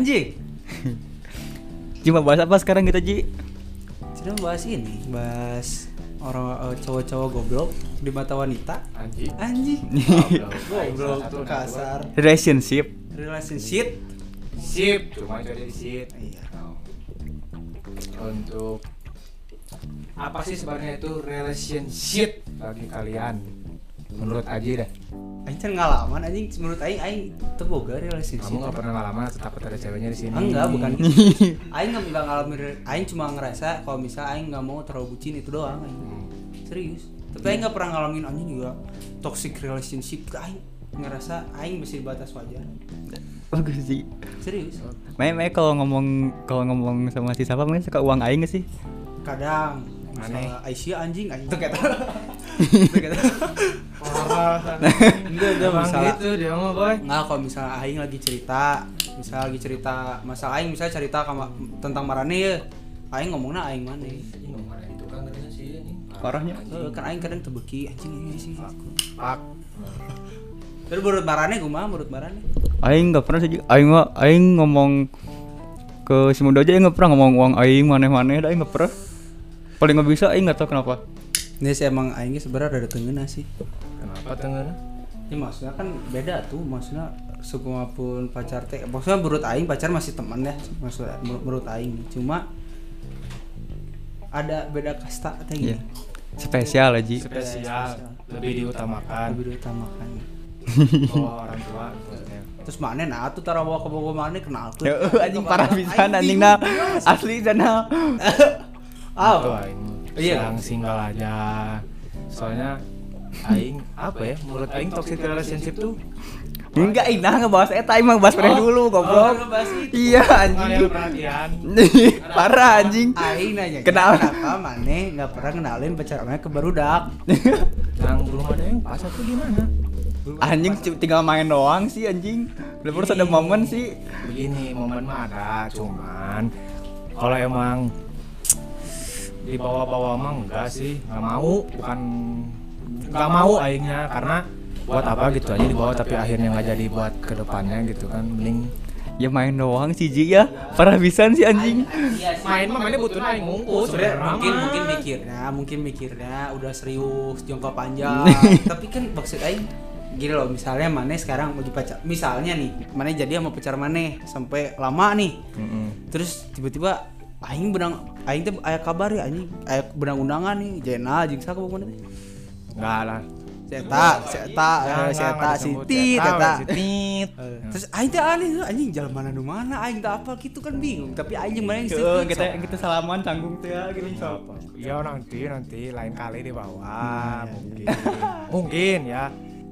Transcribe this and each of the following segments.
Anjing. Cuma bahas apa sekarang kita Ji? Kita bahas ini, bahas orang eh, cowok-cowok goblok di mata wanita. Anjing. Anjing. Goblok Goblok kasar. Relationship. Relationship. Sip, cuma jadi sip. Iya. Untuk apa sih sebenarnya itu relationship bagi kalian? Menurut Aji dah. Aing can ngalaman anjing menurut aing aing teu boga relationship. Kamu nggak pernah ngalaman atau takut ada ceweknya di sini? Enggak, bukan. aing nggak ngalamin aing cuma ngerasa kalau misal aing nggak mau terlalu bucin itu doang aing. Hmm. Serius. Tapi aing nggak pernah ngalamin anjing juga toxic relationship aing ngerasa aing masih di batas wajar. Bagus sih. Serius. Main main kalau ngomong kalau ngomong sama si siapa main suka uang aing gak sih? Kadang Aneh. misalnya Aisyah anjing anjing tuh kata. Tuh kata. Parah. Enggak, enggak Emang masalah. gitu dia mah boy. Nggak kalau misalnya aing lagi cerita, misalnya lagi cerita masalah aing misalnya cerita kama- tentang marane ya. Aing ngomongnya aing mana? Ngomong itu kan katanya sih ini. Parahnya. Eh, kan aing kadang tebeki anjing ini sih. Pak. Terus menurut marane kumaha menurut marane? Aing nggak pernah sih. Aing mah aing ngomong ke si muda aja aing nggak pernah ngomong uang aing maneh-maneh dah aing nggak pernah. Paling nggak bisa aing nggak tahu kenapa. Ini sih emang aingnya sebenarnya ada tengeuna sih. Kenapa tengah? Ya maksudnya kan beda tuh, maksudnya sukuma pun pacar teh. Maksudnya menurut aing pacar masih teman ya, maksudnya menurut, aing. Cuma ada beda kasta teh gitu. Spesial aja. Spesial. Lebih diutamakan. Lebih diutamakan. Oh orang tua maksudnya. Terus mana nah tuh tara bawa ke Bogor mana kenal tuh. Anjing parah pisan anjing nah. Asli sana. Ah, Itu aing. Iya. Single aja. Soalnya aing apa ya? Menurut aing toxic relationship tuh Enggak, Ina ngebahas eta mah bahas mana dulu goblok. ngebahas itu. Iya ada anjing. perhatian. Parah anjing. Aing nanya Kenapa? kenapa mana nggak pernah kenalin pacarnya ke barudak? Yang belum ada yang pas atau gimana? Anjing tinggal main doang sih anjing. Belum pernah ada momen sih. Begini momen mah ada, cuman kalau emang dibawa-bawa mah enggak sih, nggak mau, bukan nggak mau aingnya karena buat apa gitu aja dibawa tapi akhirnya nggak jadi buat ke depannya gitu kan mending Ya main doang sih Ji ya. Parah pisan sih anjing. main mah mainnya butuh Sebenarnya sebenarnya mungkin mungkin mikirnya, mungkin mikirnya udah serius jangka panjang. Tapi kan maksud aing gini loh, misalnya Mane sekarang mau pacar, misalnya nih, Mane jadi sama pacar Mane sampai lama nih. Mm-mm. Terus tiba-tiba aing benang aing teh aya kabar ya anjing, aya benang undangan nih, Jena jeung saha pokoknya teh. Enggak lah. Seta, Seta, eh, Seta, Siti, Teta. Sitit. Terus aing teh aneh anjing jalan mana nu mana aing teh apa gitu kan bingung, tapi aing mana yang Siti. kita kita salaman canggung tuh ya gini sok. Ya nanti nanti lain kali dibawa mungkin. mungkin ya.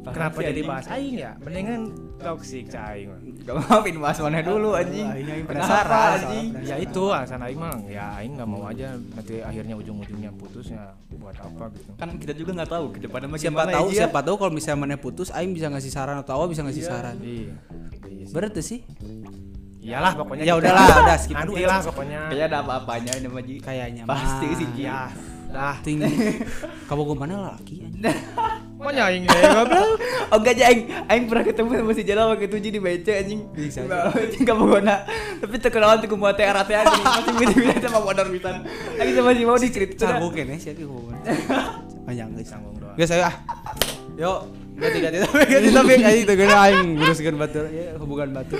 Kenapa jadi bahas aing ya? Mendingan toxic cah aing mah. Gak maafin bahas mana dulu anjing. Aing penasaran, anjing? Ya itu alasan aing mah ya aing nggak mau aja nanti akhirnya ujung-ujungnya putus ya buat apa gitu. Kan kita juga nggak tahu ke depannya mah siapa tahu ya, Ji, ya. siapa tahu kalau misalnya mana putus aing bisa ngasih saran atau Awa bisa ngasih saran Iya. Iya sih. berarti sih Iyalah pokoknya. Ya kita- udahlah, udah skip dulu Nanti lah pokoknya. Kayaknya ada apa-apanya ini mah kayaknya Pasti sih. Ya. Dah. ting kamu gue mana laki anjing Mau nyaing deh goblok. Oh enggak aja aing aing pernah ketemu sama si Jala waktu itu di BC anjing. Bisa Nah, Anjing kamu gona. Tapi terkenal tuh kumaha teh arate anjing. Masih bila-bila sama modal pisan. Aing sama si mau dicerita. canggung kene sih aku gue panjang guys Canggung doang. guys ayo ah yuk ganti ganti topik ganti topik aing itu gini aing luruskan batu ya hubungan batu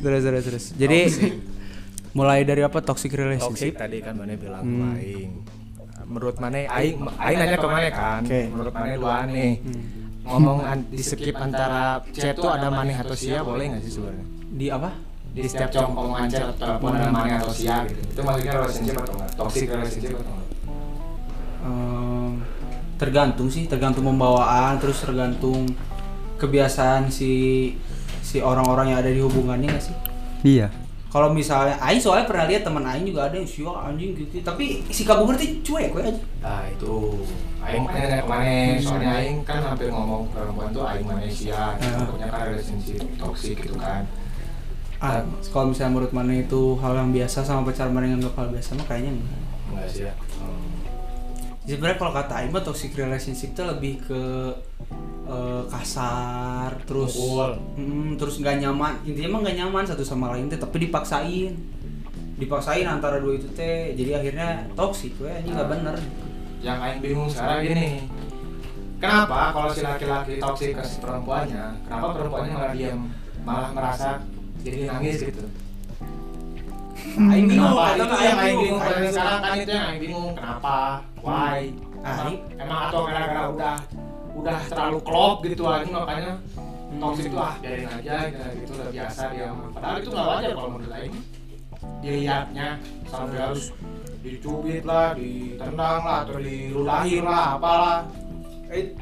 terus terus terus jadi mulai dari apa toxic Toxic relationship tadi kan mana bilang Hmm. aing. Menurut mana aing aing nanya ke mana kan? Oke. Menurut mana dua nih. Ngomong an, di skip antara chat tuh ada maneh atau sia boleh nggak sih sebenarnya? di apa Di setiap cowok omongan chat atau telepon ada maneh atau sia gitu. Itu maksudnya relationship atau enggak? Toxic relationship atau enggak? Ehm, tergantung sih tergantung pembawaan terus tergantung kebiasaan si si orang-orang yang ada di hubungannya nggak sih Iya. Kalau misalnya Aing soalnya pernah lihat teman Aing juga ada yang sio anjing gitu tapi si kabur tuh cuek gue aja Nah itu. Aing nanya ke maneh soalnya Aing kan hampir ngomong ke perempuan tuh Aing Malaysia Ah. punya kan relationship toxic gitu kan. Ah, kalau misalnya menurut mana itu hal yang biasa sama pacar mana yang hal biasa mah kayaknya enggak. Enggak sih ya. Hmm. sebenarnya kalau kata Aing mah toxic relationship itu lebih ke eh, kasar terus Mukul. Mm, terus nggak nyaman. Intinya mah nggak nyaman satu sama lain teh tapi dipaksain. Dipaksain antara dua itu teh. Jadi akhirnya toksik we ini nggak bener. Yang aing bingung sekarang gini. Kenapa kalau si laki-laki toksik ke si perempuannya kenapa perempuannya malah diam malah merasa jadi nangis gitu. Aing bingung, kenapa itu yang aing bingung. sekarang kan itu yang aing bingung. Kenapa? Why? Ah, emang, emang atau gara-gara udah udah terlalu klop gitu aja makanya toksik itu ah biarin aja gitu, gitu udah biasa dia padahal itu nggak wajar kalau menurut aing. Dilihatnya sampai harus dicubit lah, ditendang lah, atau diludahin lah, apalah. Eh,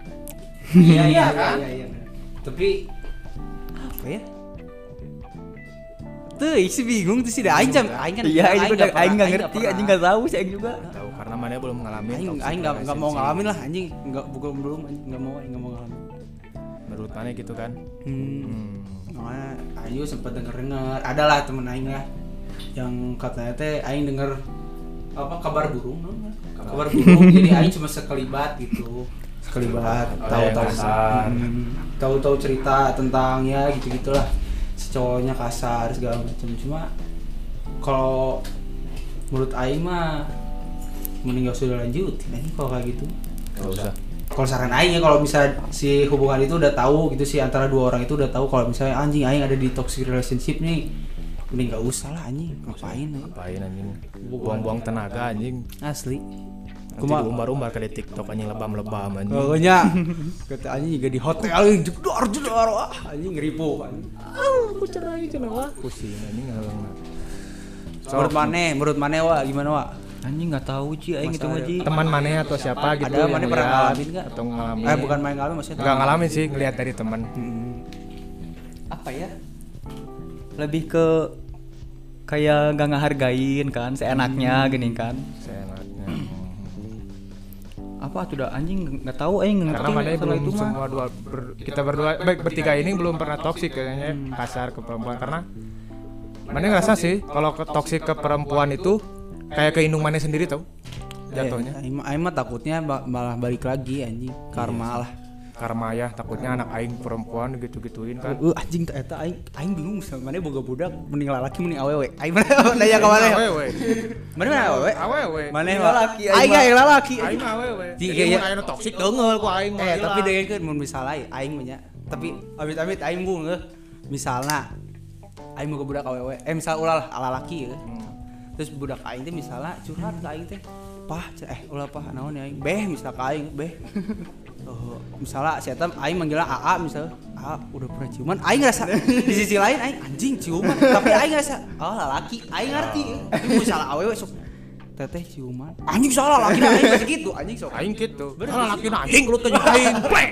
iya iya kan? iya iya tapi apa ya tuh sih bingung tuh sih dah aing jam aing kan Iya, aing juga nggak aing nggak pernah- ngerti, pernah. anjing nggak tahu sih aing juga. Tahu karena mana belum ngalamin. aing aing nggak nggak mau ngalamin lah anjing nggak bukan belum anjing nggak mau aing nggak mau ngalamin Menurut mana gitu kan? hmm. Hmm. aing juga sempet denger denger ada lah temen aing ya yang katanya teh aing denger apa kabar burung kabar burung jadi aing cuma sekelibat gitu sekelibat Ada tahu yang tahu kasar. Hmm, tahu tahu cerita tentang ya gitu gitulah cowoknya kasar segala macam cuma kalau menurut aing mah mending gak usah dilanjutin aing kalau kayak gitu Gak usah. kalau saran aing ya kalau bisa si hubungan itu udah tahu gitu sih antara dua orang itu udah tahu kalau misalnya anjing aing ada di toxic relationship nih mending gak usah lah anjing ngapain? Ngapain anjing? Buang-buang tenaga anjing. asli Kuma- diumbar-umbar ke di TikTok anjing lebam-lebam anjing. pokoknya kata anjing juga di hotel jedor jedor wah anjing ngeripu kan aku cerai cenah Pusing anjing ngalang. menurut mana menurut mana wa gimana wa Anjing nggak tahu Ci aing itu mah Ci. Teman mana atau siapa gitu ada mana pernah ngalamin nggak Atau ngalamin. eh bukan main ngalamin maksudnya Enggak ngalamin sih, ngeliat dari teman. Hmm. Apa ya? Lebih ke kayak nggak ngehargain kan seenaknya gini kan. Apa tuh dah. Anjing nggak tahu aing nggak Karena ngerti masalah belum itu mah. semua dua ber- kita berdua baik bertiga ini belum pernah toksik kayaknya kasar ke perempuan. Karena mana ngerasa sih kalau ke toksik ke perempuan itu kayak ke indung mana sendiri tau jatuhnya. Eh, aing mah- aing mah takutnya malah balik lagi anjing. Karma lah karma ya takutnya anak aing perempuan gitu gituin kan Uh, anjing eta aing aing bingung sama mana boga budak mending lalaki mending awewe. Aing mana nanya ka mana? awewe Mana mana awewe? awewe Mana mah? lalaki, aing Aing mah. aing lalaki. aing awewe jadi ya- mun aya nu toksik deungel ku aing Eh, gila. tapi dengan kan mun misalnya aing nya. Tapi amit-amit aing bung. Misalna aing boga budak awewe. Eh misal ulah lah lalaki ya. Hmm. Terus budak aing teh misalnya curhat ke aing teh. Pah, eh ulah pah naon ya aing? Beh misal aing, beh. Oh, misalnya si Eta aing manggilnya AA misalnya. AA udah pernah ciuman aing ngerasa di sisi lain aing anjing ciuman. Tapi aing ngerasa oh lalaki aing ngerti. Tapi misalnya awewe sok. Teteh ciuman. Anjing salah laki aing masih gitu. Anjing sok. Aing gitu. Salah laki anjing gelut tanya aing plek.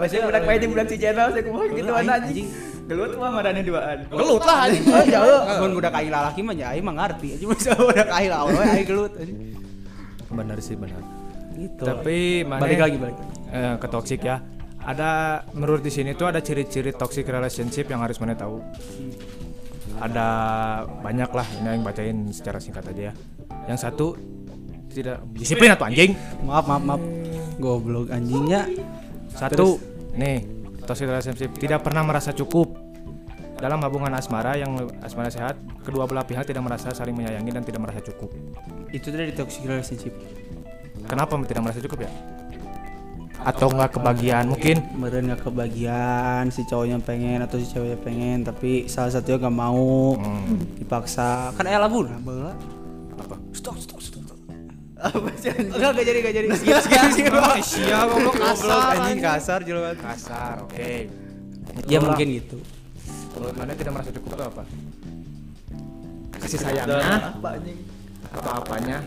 Masih budak main di budak si channel saya kumaha gitu anjing. anjing. Gelut mah marane duaan. gelut lah anjing. Oh jauh, mun budak aing lalaki mah ya aing mah ngerti. Cuma budak aing awewe aing gelut anjing. benar sih benar Gitu. tapi mana balik lagi balik. eh, ke toxic ya ada menurut di sini tuh ada ciri-ciri toxic relationship yang harus mana tahu ada banyak lah ini yang bacain secara singkat aja ya yang satu tidak disiplin atau anjing Maaf maaf maaf. Goblok anjingnya. satu nih toxic relationship tidak pernah merasa cukup dalam hubungan asmara yang asmara sehat kedua belah pihak tidak merasa saling menyayangi dan tidak merasa cukup Itu dari toxic relationship. Kenapa tidak merasa cukup ya? Atau nggak kebagian mungkin. Meren gak kebagian si cowoknya pengen atau si ceweknya pengen tapi salah satunya gak mau. Hmm, dipaksa. Kan labur bala apa? Stop stop stop stop. Apa sih enggak enggak jadi enggak jadi. Skip skip skip Sia goblok Goblok, anjing. kasar jelas. Kasar oke. Ya mungkin gitu. Menurut mana tidak merasa cukup itu apa? Kasih sayangnya apa anjing? atau apanya?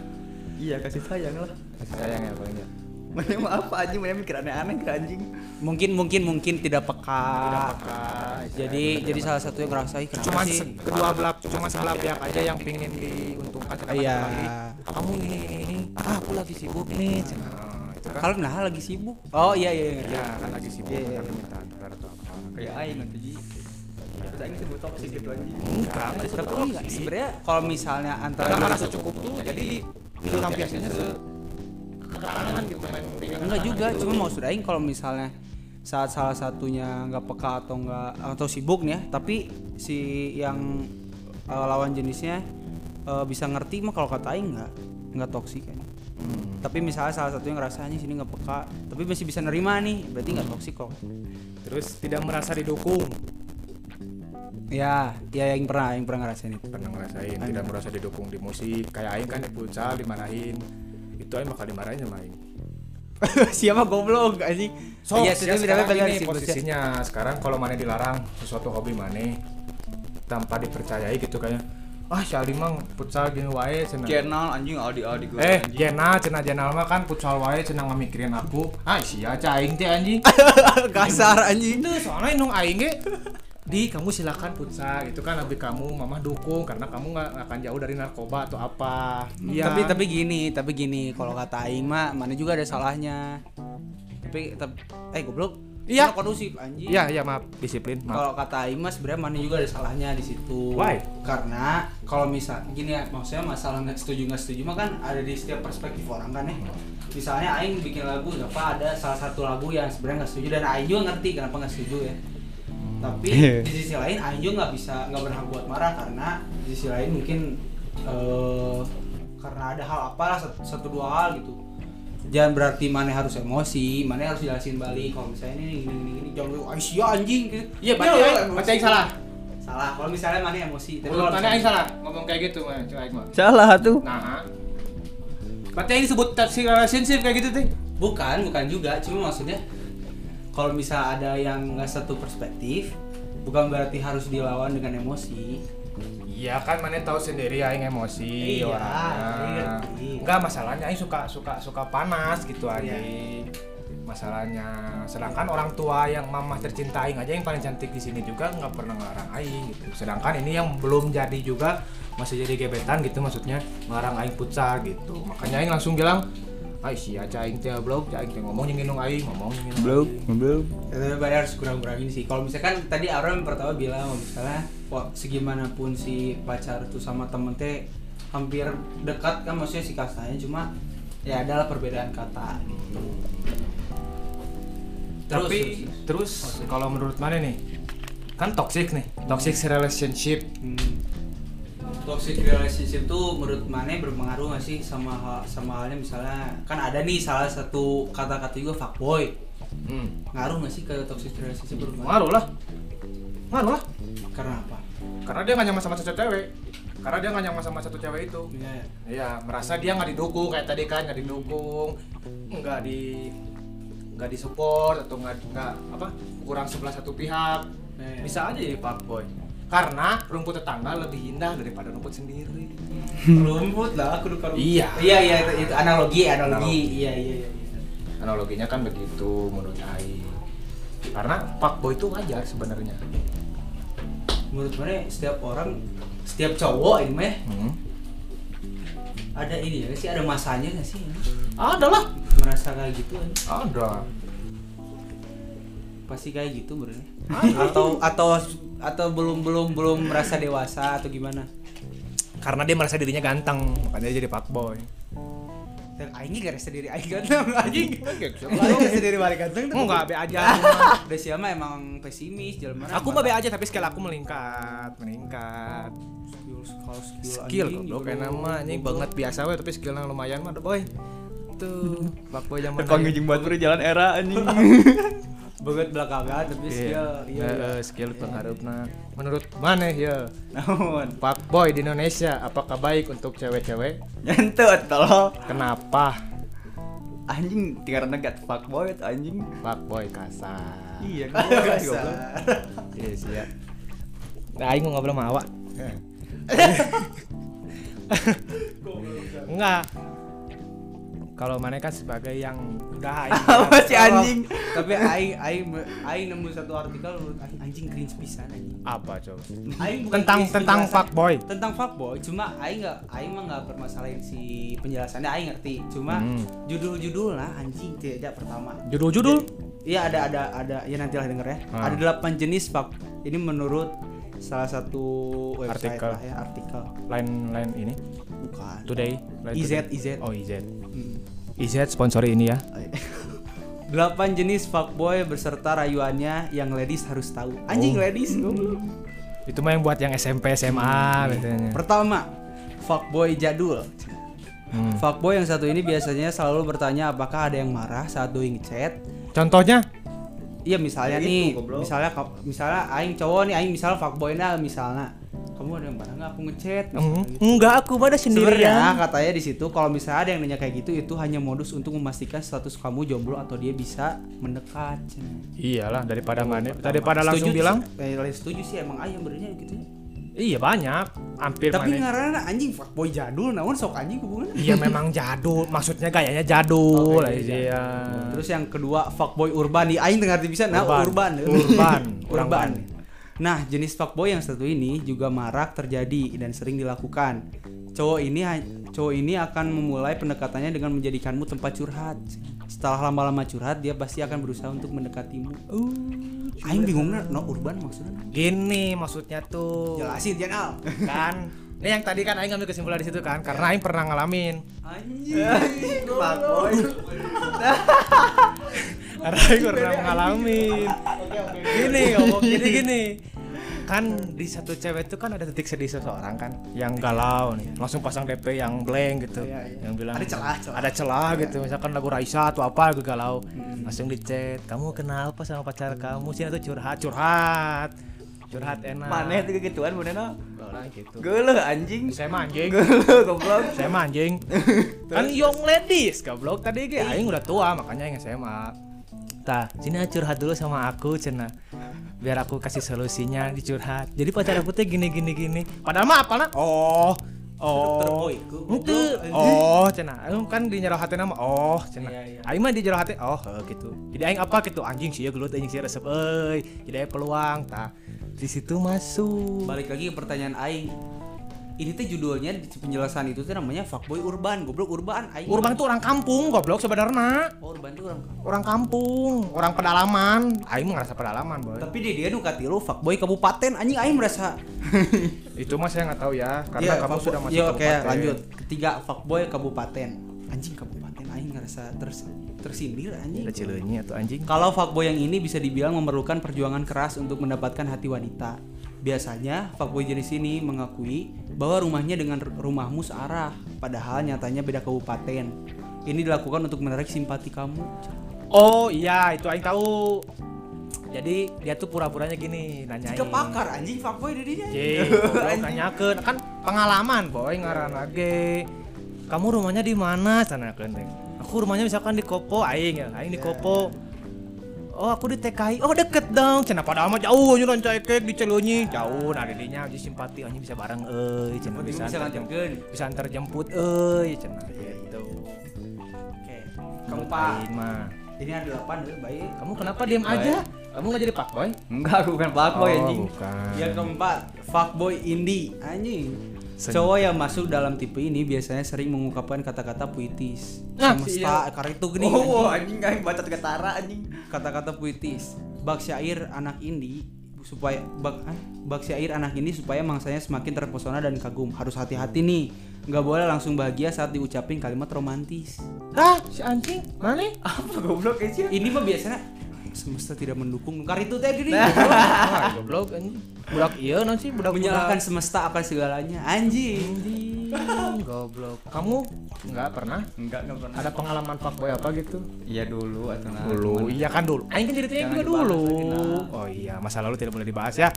Iya kasih sayang lah. Kasih sayang ya ya Mana mah apa anjing? Mana mikir aneh-aneh ke anjing. mungkin mungkin mungkin tidak peka Apakah jadi jadi salah satu yang ngerasain kenapa cuma sih kedua belah cuma sebelah pihak aja yang pingin diuntungkan Iya. kamu ini ini ini ah aku lagi sibuk nih Nah, itu kan kalau nah lagi sibuk oh iya iya, iya. ya kan lagi sibuk Iya, iya, kan iya. Kayak aing nanti aing sebut toxic gitu anjing. enggak tapi toksik. sebenarnya kalau misalnya antara merasa cukup tuh jadi pelampiasannya ke kekarangan gitu main ringan enggak juga cuma maksud aing kalau misalnya saat salah satunya nggak peka atau nggak atau sibuk nih ya tapi si yang eh, lawan jenisnya eh, bisa ngerti mah kalau kata aing nggak nggak toksik kan tapi misalnya salah satunya ngerasanya sini nggak peka tapi masih bisa nerima nih berarti nggak toksik kok. Terus tidak merasa didukung. Ya ya yang pernah yang pernah ngerasain itu. Pernah ngerasain tidak merasa didukung di musik. Kayak aing kan di futsal dimarahin itu aing bakal dimarahin sama aing siapa goblok anjing? So, Iya, ya, itu sekarang benar-benar ini sih, posisinya. Sekarang kalau mana dilarang sesuatu hobi mana tanpa dipercayai gitu kayak ah si Aldi mah futsal gini wae cenah channel anjing Aldi Aldi gue eh Jena cenah Jenal mah kan futsal wae cenah ngamikirin aku. Ah sia aing teh anjing. Kasar anjing. Itu soalnya nung aing ge di kamu silakan futsal itu kan lebih kamu mama dukung karena kamu nggak akan jauh dari narkoba atau apa Iya. Tapi tapi gini, tapi gini, kalau kata aing mah mana juga ada salahnya. Tapi tep- eh goblok. Iya. Kondusif anjing. iya iya maaf disiplin maaf Kalau kata aing mah sebenarnya mana juga ada salahnya di situ. Why? Karena kalau misal gini ya, maksudnya masalah nggak setuju nggak setuju mah kan ada di setiap perspektif orang kan ya. Misalnya aing bikin lagu apa ada salah satu lagu yang sebenarnya nggak setuju dan aing juga ngerti kenapa nggak setuju ya. Tapi Iya. di sisi lain aing juga nggak bisa nggak berhak buat marah karena di sisi lain mungkin eh karena ada hal apalah satu, satu dua hal gitu. Jangan berarti mana harus emosi mana harus jelasin balik kalau misalnya ini gini gini gini jangan lu Aisyah anjing gitu. Iya Ya, berarti berarti aing salah. Salah. Kalau misalnya mana emosi tapi kalau mana aing salah. Ngomong kayak gitu mah coba mah salah tuh. Nah. Berarti aing disebut toxic relationship kayak gitu teh bukan bukan juga. Cuma maksudnya kalau misal ada yang nggak satu perspektif bukan berarti harus dilawan dengan emosi Iya kan mana tahu sendiri aing emosi Iya, orangnya. Enggak masalahnya aing suka suka suka panas gitu Iya. aing. Masalahnya sedangkan orang tua yang mama tercinta aing aja yang paling cantik di sini juga nggak pernah ngelarang aing gitu. Sedangkan ini yang belum jadi juga masih jadi gebetan gitu maksudnya ngelarang aing futsal gitu. Makanya aing langsung bilang Ay sih aja aing teh blog, aing teh ngomong yang nginung aing, ngomong yang nginung belum aing. belum Ya, tapi pada harus kurang-kurangin sih. Kalau misalkan tadi Aron pertama bilang misalnya wah segimanapun si pacar tuh sama temen teh hampir dekat kan maksudnya si kasanya cuma ya adalah perbedaan kata gitu. Terus, Tapi terus, terus kalau menurut mana nih? Kan toxic nih, toxic relationship hmm, toxic relationship tuh menurut Mane berpengaruh nggak sih sama hal- sama halnya misalnya kan ada nih salah satu kata-kata juga fuckboy Hmm. ngaruh nggak sih ke toxic relationship Mane? Ngaruh lah. Ngaruh lah. Karena apa? Karena dia nggak nyaman sama satu cewek. Karena dia nggak nyaman sama satu cewek itu. Iya, ya. Iya, merasa dia nggak didukung kayak tadi kan nggak didukung, nggak di nggak disupport atau nggak nggak apa kurang sebelah satu pihak. Iya. Bisa aja jadi fuckboy. Karena rumput tetangga lebih indah daripada rumput sendiri. rumput lah aku lupa rumput. Iya. iya iya itu, itu analogi analogi Analogi. iya iya iya Analoginya kan begitu menurut Aing. Karena fuckboy itu wajar sebenarnya. menurut mana setiap orang setiap cowok ini mah Hmm. ada ini ya sih ada masanya nggak sih Ada lah. merasa kayak gitu kan? Ada. pasti kayak gitu berarti atau atau atau belum belum belum merasa dewasa atau gimana Karena dia merasa dirinya ganteng, makanya dia jadi fuckboy. dan aing gak rasa diri aing ganteng aing rasa diri balik ganteng Enggak, be aja. udah siapa emang pesimis jalan mana aku mah be aja tapi skill aku meningkat, meningkat. skill kalau skill Skill goblok goblok. kayak nama anjing banget biasa we tapi skillnya lumayan mah boy. Tuh, fuckboy zaman Tekong anjing buat beri jalan era anjing banget belakangan tapi skill iya iya. Iya, skill pengharupna. Menurut mana ya? naon Fuckboy di Indonesia apakah baik untuk cewek-cewek? nyentut tolong Kenapa? anjing tiga negat fuckboy tuh anjing Fuckboy kasar. iya Kasar. Iya sih ya. Nah, aing mau ngobrol sama awak. Enggak. Kalau mana kan sebagai yang udah aing apa sih anjing tapi aing aing aing nemu satu artikel menurut aing anjing cringe pisan anjing apa coba? aing Tentang tentang fuckboy. tentang fuckboy cuma aing nggak aing mah nggak permasalahin si penjelasannya aing ngerti cuma Hmm. judul-judul lah anjing tidak pertama Judul-judul? iya ada ada ada ya nantilah denger ya Ah. ada delapan jenis fuck ini menurut salah satu website Artikel. lah ya artikel Lain-lain ini. bukan Today. IZ Today. IZ Oh, IZ. Hmm. IZ sponsori ini ya. Delapan jenis fuckboy beserta rayuannya yang ladies harus tahu. Anjing Oh. ladies goblok. Itu mah yang buat yang SMP, SMA biasanya. Pertama, fuckboy jadul. Hmm. Fuckboy yang satu ini biasanya selalu bertanya apakah ada yang marah saat doi ngechat. Contohnya? Iya misalnya Ya nih, itu, misalnya misalnya aing cowok nih, aing misalnya fuckboynya misalnya kamu ada yang marah nggak aku ngechat? Eng- gitu. Enggak, aku pada Sebenarnya sendirian. katanya di situ kalau misalnya ada yang nanya kayak gitu itu hanya modus untuk memastikan status kamu jomblo atau dia bisa mendekat. Iyalah, daripada nggak daripada langsung Setuju bilang. sih, eh, setuju sih emang ayam benernya gitu. ya. Iya banyak, hampir Tapi mana- ngaranna anjing fuckboy jadul namun sok anjing hubungannya. Iya memang jadul, maksudnya gayanya jadul. Oke, iya. Terus yang kedua fuckboy urban nih aing dengar bisa nah urban. Urban. Urban. Urban. Nah, jenis fuckboy yang satu ini juga marak terjadi dan sering dilakukan. Cowok ini cowok ini akan memulai pendekatannya dengan menjadikanmu tempat curhat. Setelah lama-lama curhat, dia pasti akan berusaha untuk mendekatimu. Uh, aing bingungnya no urban maksudnya. Gini maksudnya tuh. Jelasin Janal. Kan. Ini yang tadi kan Aing ngambil kesimpulan di situ kan, karena Aing pernah ngalamin. Anjing. Fuckboy. Karena Aing pernah ngalamin. Gini, ngomong jadi gini. Kan di satu cewek itu kan ada titik sedih seseorang kan yang galau nih. Langsung pasang DP yang blank gitu. Iya, iya. Yang bilang Ada celah, celah. Ada celah gitu. Misalkan lagu Raisa atau apa gue galau. Langsung di chat, "Kamu kenapa sama pacar kamu sih atau curhat?" Curhat. Curhat enak. Maneh tuh gituan bener Orang gitu. Anjing. Saya mah anjing. Geuleuh goblok. Saya mah anjing. kan young ladies, goblok tadi ge aing udah tua makanya aing SMA. Sini ah, curhat dulu sama aku cenah. Biar aku kasih solusinya dicurhat. Jadi pacar aku teh gini gini gini. Padahal mah apalna? Oh. Oh. Ku- Itu. Oh, cenah. Aing kan di jero hati nama. Oh, cenah. Iya, iya. Aing mah di jero hati. Oh, heuh, gitu. Jadi aing apa gitu anjing sih ya gelut anjing sih resep euy. Jadi peluang tah. Di situ masuk. Balik lagi ke pertanyaan aing. Ini tuh judulnya di penjelasan itu tuh namanya fuckboy urban, goblok urban aing. Urban tuh orang kampung goblok sebenarnya. Oh, urban tuh orang orang kampung, orang pedalaman. Aing ngerasa pedalaman, boy. Tapi dia dia nu katilu fuckboy kabupaten anjing aing merasa. Itu mah saya nggak tahu ya, karena Iya, kamu sudah masuk Iya, oke, kabupaten. lanjut. Ketiga fuckboy kabupaten. Anjing kabupaten aing ngerasa ters tersindir anjing. Cileunyi atau anjing? Kalau fuckboy yang ini bisa dibilang memerlukan perjuangan keras untuk mendapatkan hati wanita. Biasanya fuckboy jenis ini mengakui bahwa rumahnya dengan rumahmu searah, padahal nyatanya beda kabupaten. Ini dilakukan untuk menarik simpati kamu. Oh iya, itu aing tahu. Jadi dia tuh pura-puranya gini, nanyain. Jika pakar anjing fuckboy dirinya. Jing, goblok nanyakeun. kan pengalaman boy ngaran lagi. Kamu rumahnya di mana? Sana teh. Aku rumahnya misalkan di Kopo, aing ya, aing di Kopo. Oh aku di TKI, oh deket dong. Cenah padahal mah jauh aja non cekek di Celunyi, jauh. Nah didinya aja simpati, anjing bisa bareng, Oh, dia bisa bisa antar bisa antar jemput, euy. Cenah gitu. Oke. Kamu Pak, ini ada 8 deh, baik. Kamu kenapa diam aja? Kamu nggak jadi pak boy? Enggak, aku bukan fuckboy anjing. bukan. Yang keempat, fuckboy indie anjing. Sen- Cowok yang masuk dalam tipe ini biasanya sering mengungkapkan kata-kata puitis. Nah, Semesta, iya. karena itu gini. Oh, anjing. anjing kayak baca ketara anjing. Kata-kata puitis. Bak syair anak indie supaya bak ah, bak syair anak ini supaya mangsanya semakin terpesona dan kagum. Harus hati-hati nih. Nggak boleh langsung bahagia saat diucapin kalimat romantis. Ah, si anjing, mana? Apa goblok aja? Ini mah biasanya semesta tidak mendukung. Kar itu teh gini. Ah, goblok anjing. Budak iya nanti budak Menyalahkan semesta akan segalanya. Anjing. anjing. Goblok. Kamu nggak pernah Enggak, enggak pernah. ada pengalaman fuckboy apa gitu? Iya dulu atau nah. Dulu, iya kan dulu. Aing kan ceritanya juga dulu. nah. Oh iya, masa lalu tidak boleh dibahas ya.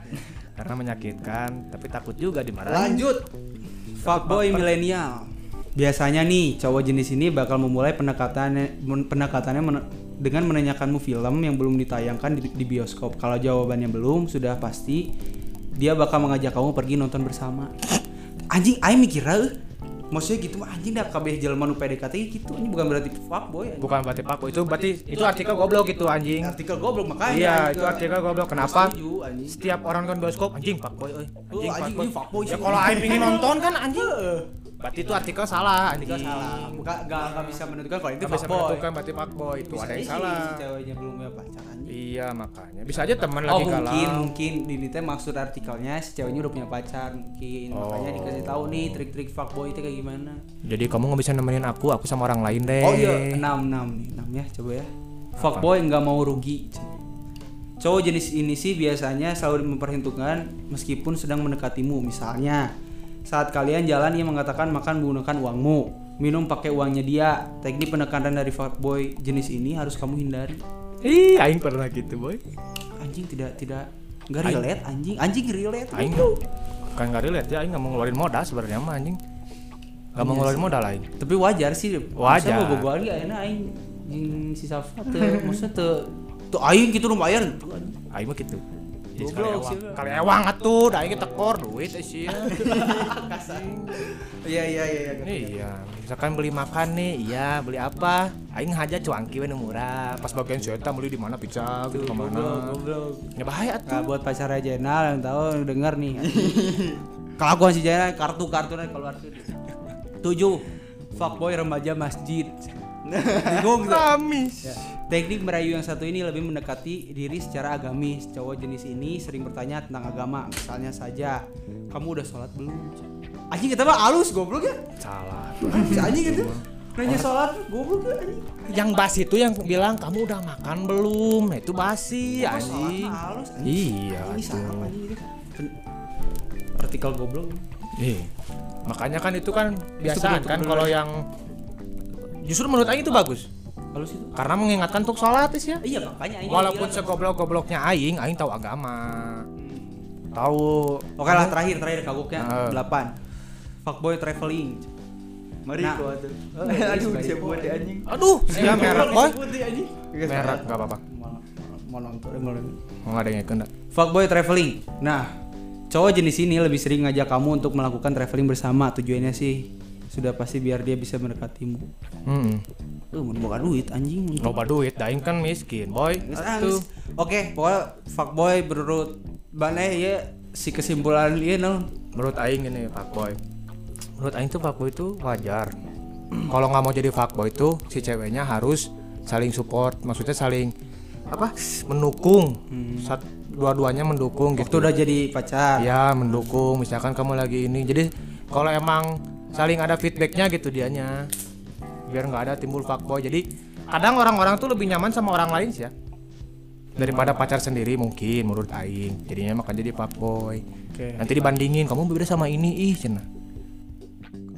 Karena menyakitkan, tapi takut juga dimarahin. Lanjut. Fuckboy milenial. Biasanya nih cowok jenis ini bakal memulai pendekatannya pendekatannya dengan menanyakanmu film yang belum ditayangkan di, di bioskop. Kalau jawabannya belum, sudah pasti dia bakal mengajak kamu pergi nonton bersama. Anjing, aing mikir eh. Maksudnya gitu mah anjing dah kabeh jelema nu PDKT gitu. Ini bukan berarti fuckboy. anjing. Bukan berarti fuckboy, itu berarti itu artikel goblok itu anjing. Artikel goblok makanya. Iya, anjing. itu artikel goblok. Kenapa? Setuju, anjing. Setiap orang nonton bioskop anjing fuckboy euy. Oh, anjing, ini fuckboy Ya kalau aing pengen nonton kan anjing. Berarti itu artikel salah Artikel anjing. salah. Bukan enggak enggak bisa menentukan kalau itu bisa menentukan berarti fuckboy itu Bisa ada yang salah. Ceweknya belum punya pacar anjing. Iya makanya bisa aja teman Oh lagi mungkin galau. mungkin ini teh maksud artikelnya si ceweknya udah punya pacar mungkin makanya Oh. dikasih tahu nih trik-trik fuckboy itu kayak gimana. Jadi kamu nggak bisa nemenin aku, aku sama orang lain deh. Oh iya enam enam nih enam ya coba ya. fuckboy nggak mau rugi cowok jenis ini sih biasanya selalu memperhitungkan meskipun sedang mendekatimu misalnya saat kalian jalan ia mengatakan makan menggunakan uangmu minum pakai uangnya dia teknik penekanan dari fuckboy jenis ini harus kamu hindari Ih, aing pernah gitu, boy. anjing tidak tidak nggak relate anjing anjing relate Aing kan nggak relate ya, aing nggak mau ngeluarin modal sebenarnya mah anjing. Nggak mau ngeluarin modal aing. tapi wajar sih Wajar. mau bogo lagi akhirnya aing jeung si Safa teu maksudnya teu tuh aing gitu lumayan tuh anjing. Aing mah gitu. Jadi Goblok sih. Kali ewang atuh, da aing tekor duit eh, sih. iya iya iya iya Iya, misalkan beli makan nih, iya beli apa? Aing aja cuangki we murah. Pas bagian saya beli di mana pizza gitu ke mana? goblok Ya bahaya Nah, tuh. buat pacar Jenal yang tahu yang denger nih. Kelakuan si Jenal kartu-kartunya keluar tuh. Tujuh. Fuckboy remaja masjid. Bingung tuh. Kamis. Ya. Teknik merayu yang satu ini lebih mendekati diri secara agamis. Cowok jenis ini sering bertanya tentang agama. Misalnya saja, kamu udah sholat belum? Anjing kita mah halus goblok ya. Salah. Anjing gitu. Nanya sholat goblok ya anjing. Yang basi itu yang bilang kamu udah makan belum? Nah itu basi sholat anjing. halus anjing. Iya. Ini anjing gitu. Artikel goblok. Iya. Makanya kan itu kan biasaan betul- kan kalau yang justru menurut Aing itu bagus. Halus itu. Karena mengingatkan untuk sholat is ya. Iya makanya ini Walaupun bilang. segoblok-gobloknya Aing, Aing tahu agama. Tahu. Oke lah terakhir terakhir kagoknya Heeh. 8 Fuckboy traveling Mari Nah. tuh. Oh, Aduh, iya. buat anjing. Aduh, sia merek boy. Iya, Merek enggak apa-apa. Mau- nonton mau nonton. Mau ada yang enggak? Fuckboy traveling Nah Cowok jenis ini lebih sering ngajak kamu untuk melakukan traveling bersama Tujuannya sih Sudah pasti biar dia bisa mendekatimu Heeh. Lu mau duit anjing Loba duit, daing kan miskin, boy. Oke, pokoknya fuckboy menurut Bane ya si kesimpulan ieu naon? Menurut aing ini fuckboy. Menurut aing tuh fuckboy itu wajar. Kalau nggak mau jadi fuckboy itu si ceweknya harus saling support, maksudnya saling apa? mendukung. Sat, dua-duanya mendukung Waktu gitu. udah jadi pacar. Ya, mendukung. Misalkan kamu lagi ini. Jadi kalau emang saling ada feedbacknya gitu dianya. Biar nggak ada timbul fuckboy. Jadi kadang orang-orang tuh lebih nyaman sama orang lain sih ya. Daripada pacar sendiri mungkin menurut aing. Jadinya maka jadi fuckboy. Oke. Nanti dibandingin kamu beda sama ini ih cenah.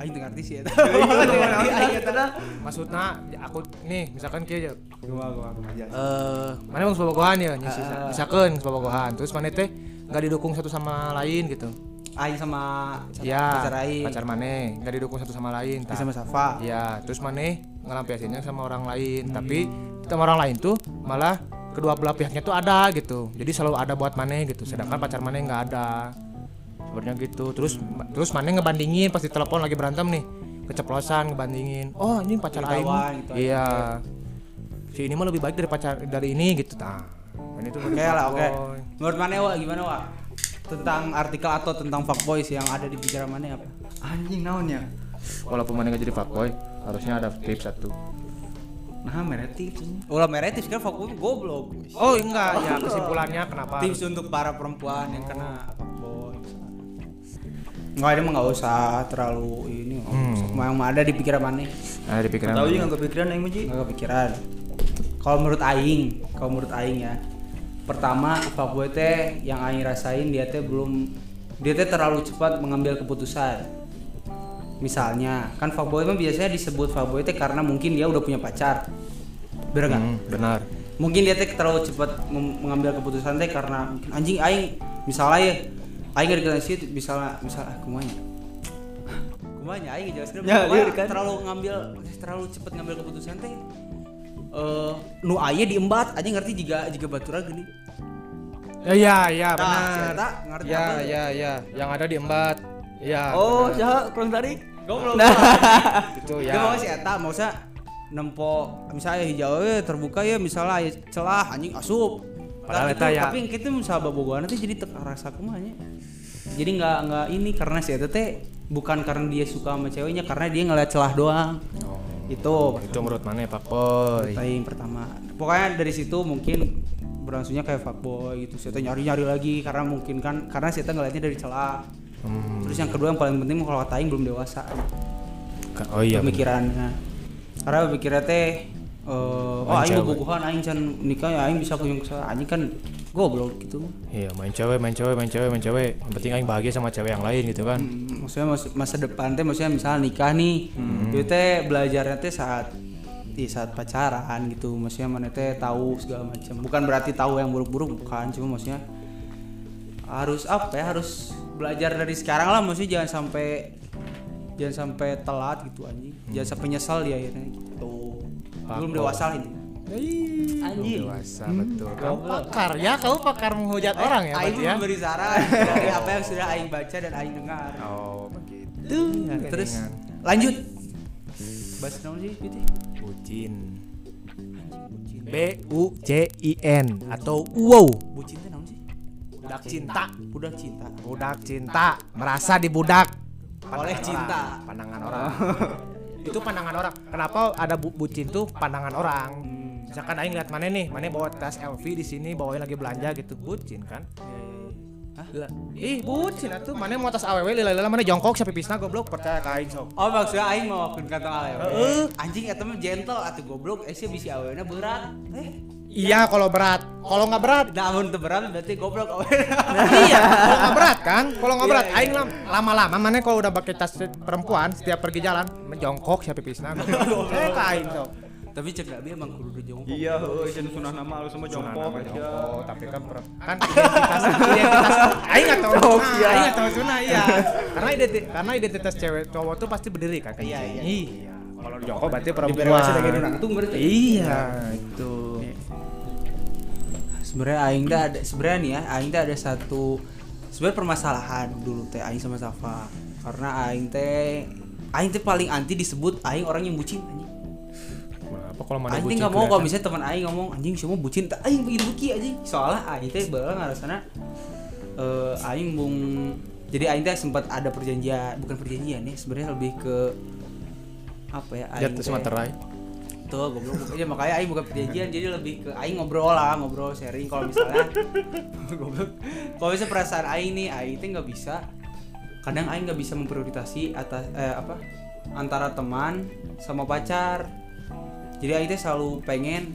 Aing ngerti sih ya. Maksudnya aku nih misalkan kieu Gua gua eh mana bang sebagohan ya nya sisa- misalkan sebagohan terus mana teh nggak didukung satu sama lain gitu Aing sama ya pacar Aing. pacar mana nggak didukung satu sama lain tah. sama Safa. Iya, terus maneh ngelampiasinnya sama orang lain, tapi sama orang lain tuh malah kedua belah pihaknya tuh ada gitu. Jadi selalu ada buat maneh gitu, sedangkan pacar maneh nggak ada. Sebenarnya gitu. Terus terus maneh ngebandingin pasti telepon lagi berantem nih, keceplosan ngebandingin. Oh, ini pacar kawan gitu. Iya. Si ini mah lebih baik dari pacar dari ini gitu. Tah. Dan itu Oke lah, oke. fuckboy. Menurut mana Wak? Gimana Wak? Tentang artikel atau tentang fuckboys yang ada di pikiran mana apa? Anjing naon ya? Walaupun nggak jadi fuckboy, harusnya ada tips satu. Nah, merah tips ini. Ulah merah tips kan fuckboy goblok. Oh enggak, ya kesimpulannya kenapa? Tips untuk para perempuan yang kena fuckboy. Enggak, ini mah nggak usah terlalu ini. Hmm. Yang ada di pikiran mana? Ada di pikiran. Tahu maneh. juga nggak kepikiran aing mah Ji. Nggak kepikiran. Kalau menurut Aing, kalau menurut Aing ya, pertama fuckboy teh yang Aing rasain dia teh belum dia teh terlalu cepat mengambil keputusan. Misalnya, kan fuckboy mah biasanya disebut fuckboy teh karena mungkin dia udah punya pacar. Bener nggak? Hmm, benar. Mungkin dia teh terlalu cepat mengambil keputusan teh karena mungkin anjing Aing misalnya ya, Aing gak dikasih misalnya misalnya ah, kumanya. Kumanya Aing jelaskan Ya, iya, kan. terlalu ngambil terlalu cepat ngambil keputusan teh eh nu aya diembat aja ngerti jika jika batura gini Ya ya ya Nah, benar. Eta ngerti Ya apa? ya ya yang ada di embat. Ya. Oh, saha kurang tarik? goblok itu ya. ya. mau si eta mau sa nempo misalnya hijau eh, terbuka ya misalnya aya celah anjing asup Padahal tapi, eta ya. tapi kita misalnya babogohan nanti jadi teka rasa kumanya jadi nggak nggak ini karena si eta teh bukan karena dia suka sama ceweknya karena dia ngeliat celah doang itu. Itu menurut mana Pak Boy? yang pertama. Pokoknya dari situ mungkin berlangsungnya kayak fuckboy gitu. Saya nyari nyari lagi karena mungkin kan karena saya ngeliatnya dari celah. Hmm. terus yang kedua yang paling penting kalau kata Aing belum dewasa. Oh iya. pemikirannya. Karena pemikirannya teh eh oh aing bobogohan aing can nikah ya aing bisa kunjung ke anjing kan goblok gitu. Iya, main cewek, main cewek, main cewek, main cewek. Yang penting aing bahagia sama cewek yang lain gitu kan. Hmm, maksudnya masa, masa depan teh maksudnya misal nikah nih itu teh belajarnya teh saat di saat pacaran gitu. Maksudnya mana teh tahu segala macam. Bukan berarti tahu yang buruk-buruk bukan. Cuma maksudnya harus apa ya harus belajar dari sekarang lah. Maksudnya jangan sampai jangan sampai telat gitu anjing. Jangan sampai nyesal di akhirnya gitu. Belum dewasa ini Anjing. Dewasa betul. Kamu pakar ya, kamu pakar menghujat orang ya, Aing berarti ya. memberi saran dari apa yang sudah Aing baca dan Aing dengar Oh, begitu. Tuh, terus lanjut. Bahas naon sih gitu. Bucin. B U C I N atau wow. Bucin teh naon sih? Budak cinta. Budak cinta. Budak cinta, merasa dibudak Oleh cinta. orang, pandangan orang. itu pandangan orang. Kenapa ada bu bucin tuh pandangan orang? Misalkan aing lihat mana nih, mana bawa tas LV di sini, bawain lagi belanja gitu, bucin kan? Hah? Lah, Ih, bucin atuh. Mana mau tas AWW lila-lila mana jongkok sampai pisna goblok percaya ka aing sok. Oh maksudnya aing mau kantong alewe. Heeh. Anjing eta mah gentle atuh goblok, eh sih bisi awena berat. Eh, Iya kalau berat. Kalau nggak berat, namun teu berat berarti goblok awena. iya, kalau nggak berat kan? Kalau nggak Iya, berat, iya. aing lam- lama-lama mana kalau udah pakai tas perempuan setiap pergi jalan menjongkok sampai pisna. Eh ka aing sok. Tapi cek Nabi emang kudu jongkok. Iya, heuh, cenah sunah nama lu semua jongkok aja. tapi kan per- kan identitas identitas aing tahu Oh, sunah, iya. aing nggak tahu sunah iya. Karena identitas karena identitas cewek cowok tuh pasti berdiri kan kayak Iya, gini. iya. Iya. Kalau jongkok berarti Diberi perempuan. wasi lagi nangtung berarti. Iya, itu. sebenarnya aing dah ada sebenarnya nih ya aing dah ada satu sebenarnya permasalahan dulu teh aing sama Safa karena aing teh aing teh paling anti disebut aing orang yang bucin anjing Kenapa kalau mana bucin nggak mau kalau misalnya teman aing ngomong anjing semua bucin tak aing begitu buki anjing soalnya aing teh beulah ngarasana eh aing bung jadi aing teh sempat ada perjanjian bukan perjanjian ya sebenarnya lebih ke apa ya aing Jatuh materai. Tuh, goblok ya makanya aing bukan perjanjian jadi lebih ke aing ngobrol lah, ngobrol sharing kalau misalnya goblok. Kalau misalnya perasaan aing nih, aing teh nggak bisa kadang aing nggak bisa memprioritasi atas eh, apa antara teman sama pacar. Jadi aing teh selalu pengen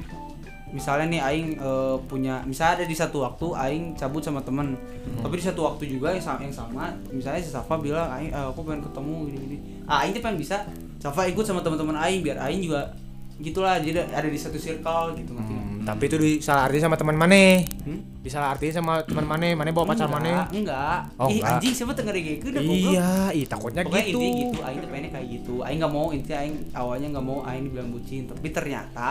misalnya nih aing eh, punya misalnya ada di satu waktu aing cabut sama temen. Tapi di satu waktu juga yang sama, yang sama misalnya si Safa bilang aing eh, aku pengen ketemu gini gini ah aing tuh pengen bisa Safa ikut sama teman-teman aing biar aing juga gitulah jadi ada di satu circle gitu ngerti? Hmm, tapi itu disalah arti sama teman mana? Hmm? Disalah artiin sama teman mana? Mana bawa pacar mana? enggak Oh, ih enggak. anjing siapa tengah gitu dah goblok Iya, ih takutnya Pokoknya gitu. intinya gitu, Aing tuh pengennya kayak gitu. Aing nggak mau intinya Aing awalnya nggak mau Aing dibilang bucin, tapi ternyata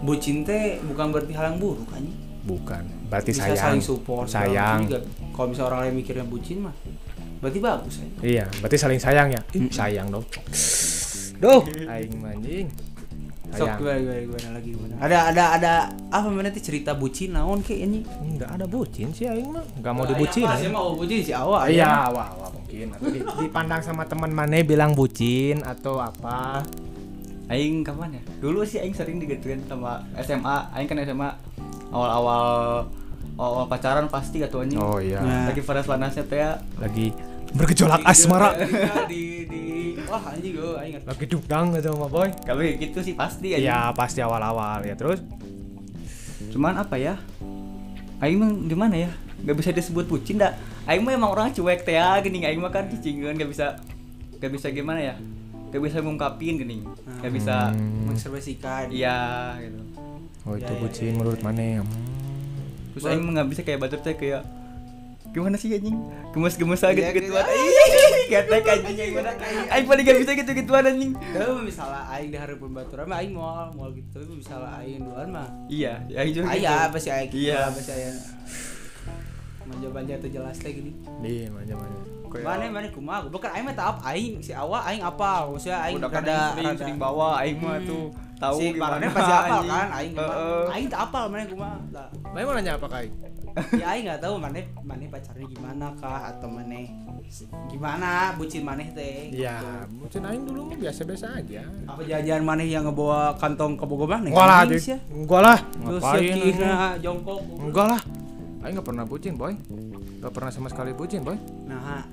bucin teh bukan berarti hal yang buruk anjing. Bukan, berarti Bisa sayang. saling support. Sayang. Kalau misalnya orang lain mikirnya bucin mah, berarti bagus ya. Iya, berarti saling sayang ya. Ih, sayang dong. Duh, aing manjing. Sok gimana, gimana, gimana lagi gimana? Ada ada ada apa mana tuh cerita bucin naon kayak ini? Enggak ada bucin sih aing mah. Enggak mau dibucin. Sih aing. mau bucin si awal. Iya, wah, wah mungkin. Atau di- dipandang sama teman mana bilang bucin atau apa? Aing kapan ya? Dulu sih aing sering digituin sama SMA. Aing kan SMA awal-awal awal pacaran pasti atuh anjing. Oh iya. Nah. Lagi panas-panasnya teh ya. Lagi bergejolak asmara. di di wah anjing gue aing ngerti. Lagi dugdang gitu sama boy. Kalau gitu sih pasti anjing. Iya, pasti awal-awal ya. Terus Cuman apa ya? Aing mah gimana ya? Gak bisa disebut bucin dah. Aing mah emang orang cuek teh ya gini. Aing mah kan cicingan gak bisa gak bisa gimana ya? Gak bisa ngungkapin gini. Gak bisa Hmm. mengekspresikan. iya gitu. Oh itu Ya, ya, bucin ya, menurut ya. mana? Hmm. Terus aing mah gak bisa kayak batur teh kayak gimana sih anjing? Gemes-gemes aja Iya, gitu-gituan. gitu. Ih, Getek anjing aing mana? Aing paling gak bisa gitu-gituan anjing. Tapi misalnya aing di hari pembaturan mah aing mau mau gitu. Tapi misalnya aing duluan mah Iya, ya aing juga gitu. Aya pasti aing gitu, Iya. pasti aya. Manja-manja tuh jelas teh gini. Iya, manja-manja. Mana mana kumaha goblok kan aing mah taap aing si awal aing apa maksudnya aing Udah kan rada aing sering, rada- sering bawa aing mah Hmm. tuh tahu si gimana pasti apal kan aing. Heeh. Aing tak apal mana kumaha. Tah. Mana mau nanya apa kai? Ya aing enggak tahu mana mana pacarnya gimana kah atau mana gimana bucin maneh teh. Iya, gitu. bucin aing dulu mah biasa-biasa aja. Apa jajan maneh yang ngebawa kantong ke Bogor maneh? Enggak lah, ya. Enggak lah. Ngapain? kira jongkok. Enggak lah. Aing nggak pernah bucin, boy. Gak pernah sama sekali bucin, boy. Nah,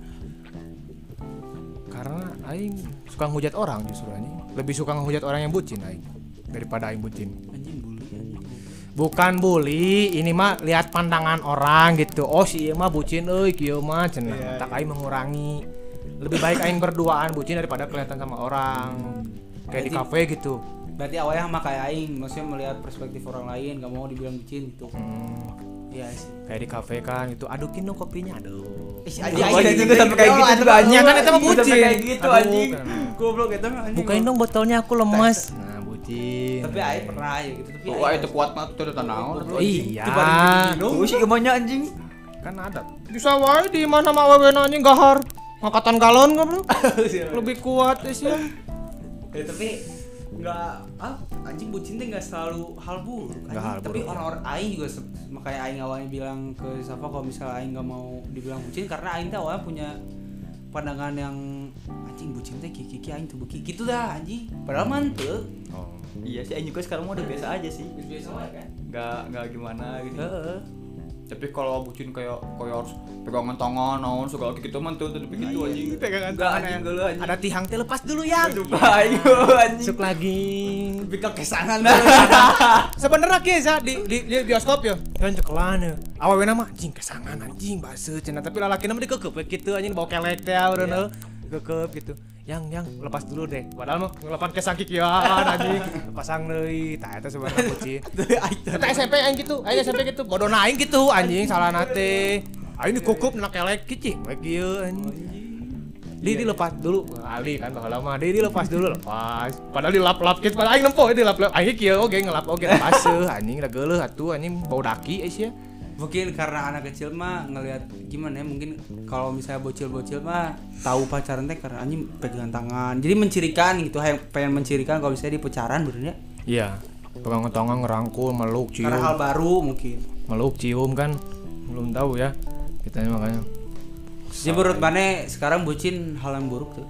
Karena aing suka ngehujat orang justru anjing. Lebih suka ngehujat orang yang bucin aing. daripada aing bucin. Anjing bully anjing bukan bully ini mah lihat pandangan orang gitu. Oh si ieu mah bucin euy kieu mah cenah. Tak aing mengurangi. Lebih baik aing berduaan bucin daripada kelihatan sama orang. Kayak di kafe gitu. berarti awalnya sama kayak aing maksudnya melihat perspektif orang lain gak mau dibilang bucin gitu. Hmm, iya sih. Kayak di kafe kan itu adukin dong kopinya aduh. Ih, Anjing, anjing, juga sampai kayak gitu anjing, kan itu mah bucin. kayak gitu Aduh, anjing. goblok itu mah anjing. Bukain dong botolnya aku lemes. Nah bucin. Tapi aing pernah ya gitu tapi Wah itu kuat mah itu udah tanaon iya. Tuh si emangnya anjing. Kan ada. Bisa wae di mana sama awewe anjing gahar. Angkatan galon goblok. Lebih kuat sih. Ya, tapi nggak ah, anjing bucin teh nggak selalu hal buruk anjing. Nggak hal tapi ya. orang-orang aing juga makanya aing awalnya bilang ke Safa kalau misalnya aing nggak mau dibilang bucin karena aing teh awalnya punya pandangan yang anjing bucin teh kiki kiki aing tuh beki gitu dah anjing padahal mantep oh. iya sih anjing gue sekarang mah udah biasa aja sih biasa aja kan nggak nggak gimana gitu. Tapi kalau bucin kayak kayak harus pegangan tangan naon segala gitu mah tuh tapi gitu anjing pegangan Nggak, tangan anjing ya. ada tihang teh lepas dulu ya. Aduh ayo anjing. Masuk lagi. Bika kesangan Sebenarnya ki sa di, di, di bioskop ya. Kan cekelan ya. Awewe nama anjing kesangan anjing bahasa cenah tapi lalaki nama dikekep gitu anjing bawa kelek teh urang Kekep gitu. Yang yang lepas dulu deh. Padahal mah ngelepan ke sakit ya anjing. Pasang deui. Tah eta sebenarnya bucin. Eta SMP aing gitu. Aing SMP gitu. Bodoh aing gitu anjing salah nate. Aing dikukup nak kelek kicing we kieu anjing. Di dilepas dulu. Ali kan baheula mah. Di dilepas dulu lepas. Padahal dilap-lap gitu. Padahal aing nempo dilap-lap. Aing kieu oge ngelap oge lepas anjing da geuleuh atuh anjing bau daki eh sia. Mungkin karena anak kecil mah ngelihat gimana ya mungkin kalau misalnya bocil-bocil mah tahu pacaran teh karena anjing pegangan tangan jadi mencirikan gitu yang pengen mencirikan kalau misalnya di pacaran benernya Iya. Pegang tangan ngerangkul, meluk, cium. karena hal baru mungkin Meluk, cium kan. Belum tahu ya. Kita makanya. jadi menurut mana sekarang bucin hal yang buruk tuh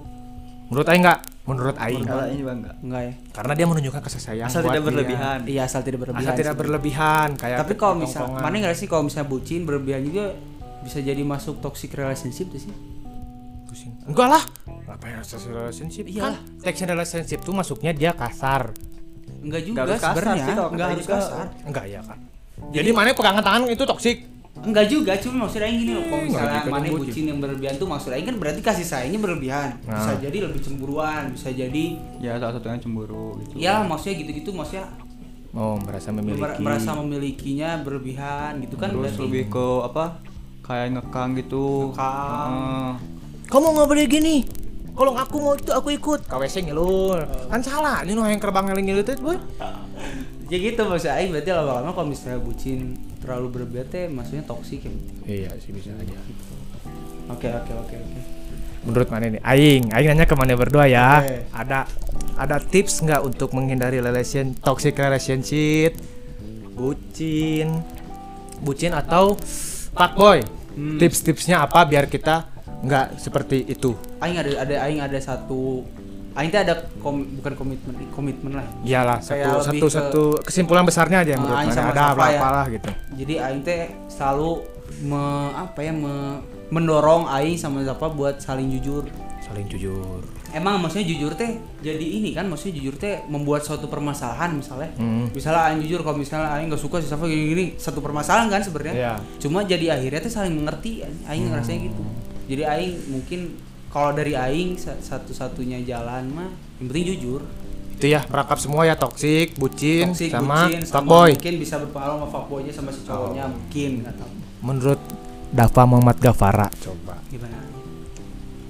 Menurut aing enggak? Menurut aing. kalau ini bang enggak enggak ya Karena dia menunjukkan kasih sayang asal tidak dia. berlebihan iya asal tidak berlebihan Asal tidak berlebihan kayak tapi kalau misal mana nggak sih kalau misalnya bucin berlebihan juga bisa jadi masuk toxic relationship tuh sih pusing. Enggak lah. Apa yang toxic relationship? Iyalah. Kan toxic relationship tuh masuknya dia kasar. enggak juga sebenarnya enggak harus juga. kasar Enggak ya kan. Jadi mana pegangan tangan itu toksik? Enggak juga, cuma maksudnya yang gini loh, kalau Hmm, misalnya mana bucin. bucin yang berlebihan tuh maksudnya ini kan berarti kasih sayangnya berlebihan. Bisa Nah. jadi lebih cemburuan, bisa jadi ya salah satunya cemburu gitu ya maksudnya gitu-gitu maksudnya Oh, merasa memiliki. mer- merasa memilikinya berlebihan gitu kan terus berarti lebih ke apa kayak ngekang gitu Ngekang. Heeh. Kamu nggak boleh gini. Kalau aku mau itu aku ikut. KWC ngelur. Kan salah. Ini yang kerbang ngeling itu, boy. Ya gitu maksudnya aing berarti lama-lama kalau misalnya bucin terlalu berlebihan teh maksudnya toksik ya. Iya sih bisa aja. Oke oke oke oke. Menurut mana nih? Aing, Aing nanya ke mana berdua ya. Oke. Ada ada tips nggak untuk menghindari relation toxic relationship? Bucin, bucin atau fuckboy? Hmm. Tips-tipsnya apa biar kita nggak seperti itu? Aing ada ada aing ada satu aing teh ada kom- bukan komitmen komitmen lah. Iyalah satu satu ke- satu kesimpulan besarnya aja Ah, menurut Aing sama ada apa ya. apalah gitu. Jadi aing teh selalu me, apa ya me- mendorong aing sama Zafa buat saling jujur. Saling jujur. Emang maksudnya jujur teh jadi ini kan maksudnya jujur teh membuat suatu permasalahan misalnya. Hmm. Misalnya aing jujur kalau misalnya aing nggak suka si Safa gini-gini satu permasalahan kan sebenarnya. Iya. Cuma jadi akhirnya teh saling mengerti aing, aing ngerasanya gitu. Jadi aing mungkin kalau dari aing sa- satu-satunya jalan mah yang penting jujur. Itu ya merangkap semua ya toxic, bucin, Toxic, sama bucin, fuckboy. mungkin bisa berpengaruh sama fuckboynya sama si cowoknya mungkin nggak tahu. Menurut Dava Muhammad Gavara coba. Gimana?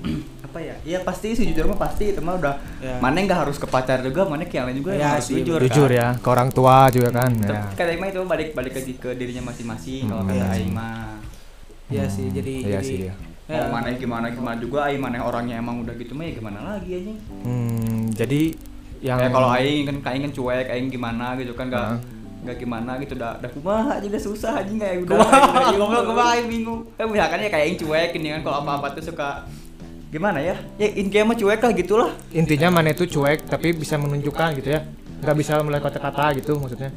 apa ya iya pasti sih jujur mah pasti itu mah udah Ya. mana nggak harus ke pacar juga mana ke yang lain juga Ya, harus sih, jujur Jujur kan? ya ke orang tua juga kan. Ya. kata Aing mah itu balik balik lagi ke dirinya masing-masing kalau Hmm. kata Iya Aing sih. mah Iya sih, jadi Iya jadi sih ya. Ya, mau mana gimana gimana juga Aing mana orangnya emang udah gitu mah ya gimana lagi aja Hmm, jadi yang kayak kalau Aing kan Aing kan cuek Aing gimana gitu kan nggak Heeh. nggak gimana gitu udah udah kumaha aja udah susah aja udah Kumaha? udah ngomong kumaha Aing bingung kan misalkan ya kayak Aing cuek ini kan kalau apa apa tuh suka gimana ya ya intinya mah cuek lah gitulah intinya mana itu cuek tapi bisa menunjukkan gitu ya. nggak bisa melihat kata-kata gitu maksudnya.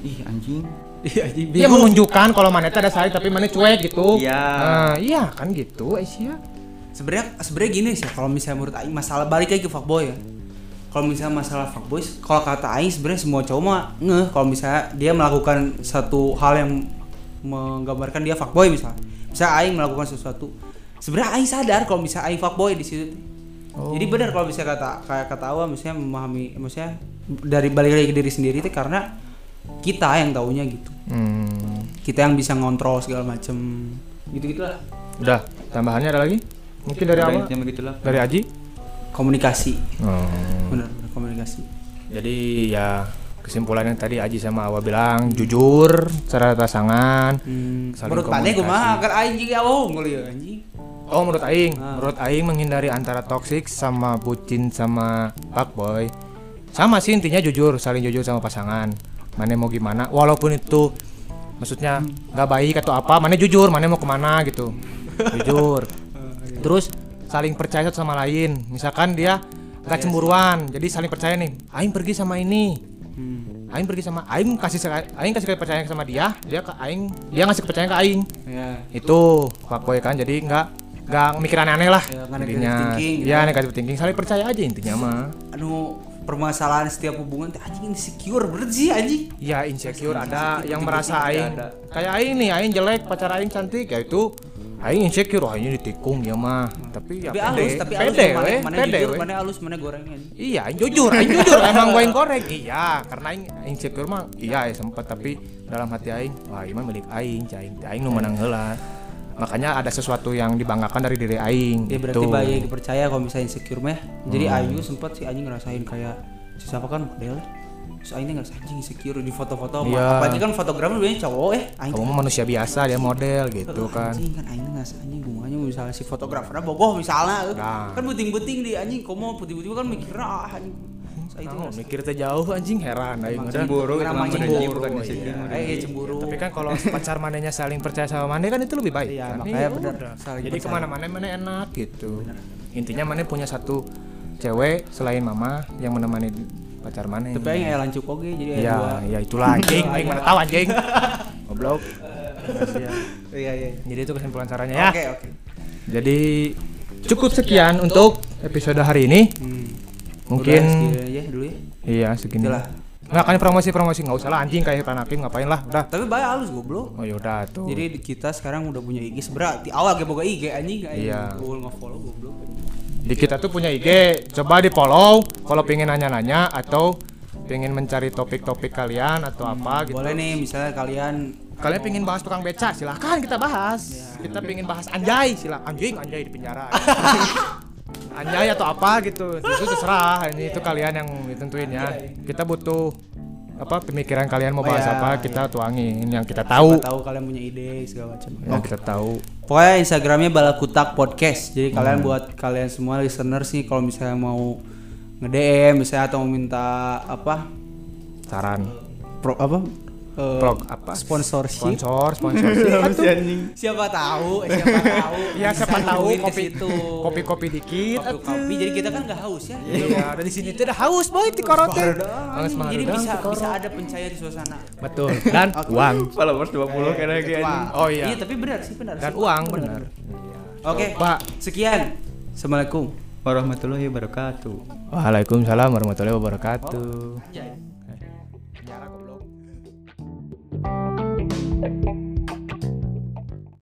ih anjing iya Dia menunjukkan kalau mana itu ada sayang tapi mana cuek gitu. Iya. Nah, iya kan gitu Aisyah. Sebenarnya sebenarnya gini sih kalau misalnya menurut aing masalah balik lagi ke fuckboy ya. kalau misalnya masalah fuckboys kalau kata Aing sebenarnya semua cowok mah ngeh kalau misalnya dia melakukan satu hal yang menggambarkan dia fuckboy misalnya misalnya Aing melakukan sesuatu sebenarnya Aing sadar kalau misalnya Aing fuckboy di situ jadi benar kalau bisa kata kayak kata Awa misalnya memahami maksudnya dari balik lagi ke diri sendiri itu karena kita yang taunya gitu Hmm. kita yang bisa ngontrol segala macem gitu gitulah Udah, tambahannya ada lagi? Mungkin dari apa? Dari Aji? komunikasi Hmm. benar benar komunikasi Jadi ya kesimpulannya tadi Aji sama Awa bilang jujur secara pasangan. hmm. Menurut Pane gue mah kan Aing juga oh ngeliat anjing Oh menurut Aing, Ah. menurut Aing menghindari antara toxic sama bucin sama fuckboy. Sama sih intinya jujur, saling jujur sama pasangan. Mana mau gimana, walaupun itu maksudnya nggak baik atau apa, mana jujur, mana mau ke mana gitu. Jujur. Terus saling percaya satu sama lain. Misalkan dia nggak cemburuan, jadi saling percaya nih. Aing pergi sama ini, hmm. Aing pergi sama Aing kasih Aing kasih kepercayaan sama dia, dia ke Aing, dia ngasih kepercayaan ke Aing. ya Itu fuckboy kan, jadi nggak nggak mikir aneh-aneh lah. Ya, nggak intinya. negative thinking gitu. Ya negatif thinking, saling percaya aja intinya mah. anu permasalahan setiap hubungan teh anjing insecure bener sih anjing Ya insecure ada Insecure, yang merasa Aing kayak Aing nih, Aing jelek, pacar Aing cantik, ya itu Aing insecure, wah ini ditikung dia mah. Tapi ya tapi pede, halus tapi halus pede, mana mana pede, jujur mana halus mana goreng Iya, Aing jujur, Aing jujur emang gue yang korek. Iya, karena Aing insecure mah iya ya sempat tapi dalam hati Aing, wah ini mah milik Aing, cai Aing, Aing nu menang heula. Makanya ada sesuatu yang dibanggakan dari diri Aing. ya berarti gitu. bayi dipercaya kalau misalnya insecure mah jadi Hmm. Ayu sempat sih anjing ngerasain kayak si siapa kan model terus Aing ngerasa anjing insecure di foto-foto mah. Iya. apalagi kan fotografer biasanya cowok ya Aing Kamu manusia biasa, dia model gitu kan. anjing kan Aing ngerasa anjing bunganya misalnya si fotografernya bogoh misalnya eh. Nah. kan buting-buting di anjing komo putih-putih kan mikir ah anjing Nah, mikir teh jauh anjing heran aing udah. cemburu itu Namanya mah cemburu, cemburu bukan iya. Eh, iya, cemburu. Tapi kan kalau pacar manenya saling percaya sama mane kan itu lebih baik. Iya, kan? makanya Iya, saling Jadi percaya. ke mana-mana mana enak gitu. Intinya mane punya satu cewek selain mama yang menemani pacar mane. tapi Aing elan cuk oge jadi Ya, dua ya itulah anjing, aing mana tahu anjing. Goblok. iya iya Jadi itu kesimpulan caranya ya. oke oke Jadi cukup sekian untuk episode hari ini. Hmm. Mungkin Udah, aja dulu ya iya segini. Itulah. Nggak kan promosi-promosi nggak usah lah anjing kayak Irfan Hakim ngapain lah udah. tapi banyak halus goblok Oh yaudah tuh. Jadi di- kita sekarang udah punya IG sebenernya di awal ge boga IG anjing. Iya. Gue nge-follow goblok. di kita tuh punya IG coba di follow kalau pengen nanya-nanya atau pengen mencari topik-topik kalian atau apa gitu Boleh nih misalnya kalian kalian pengen bahas tukang beca silahkan kita bahas kita pengen bahas anjay silahkan anjing anjay di penjara anjay atau apa gitu itu terserah ini itu kalian yang ditentuin ya kita butuh apa pemikiran kalian mau Oh, bahas ya, apa kita tuangin yang kita tahu tahu kalian punya ide segala macam. yang kita tahu Pokoknya Instagramnya Balakutak Podcast. Jadi kalian Hmm. buat kalian semua listener sih kalau misalnya mau nge-DM misalnya atau mau minta apa? saran Pro apa? Eh, Prog apa? Sponsorship. sponsor sponsor Siapa tahu, eh, siapa tahu. ya siapa tahu nyambungin ke kopi situ. kopi-kopi dikit kopi kopi jadi kita kan nggak haus ya Iya, dari sini tuh udah haus boy di korote. Jadi bisa di bisa ada pencair di suasana Betul. Dan uang. followers 20 kayaknya kayak Wah, Oh, iya. iya tapi benar sih benar Dan uang benar. oke Pak. sekian assalamualaikum warahmatullahi wabarakatuh Waalaikumsalam warahmatullahi wabarakatuh. Anjay.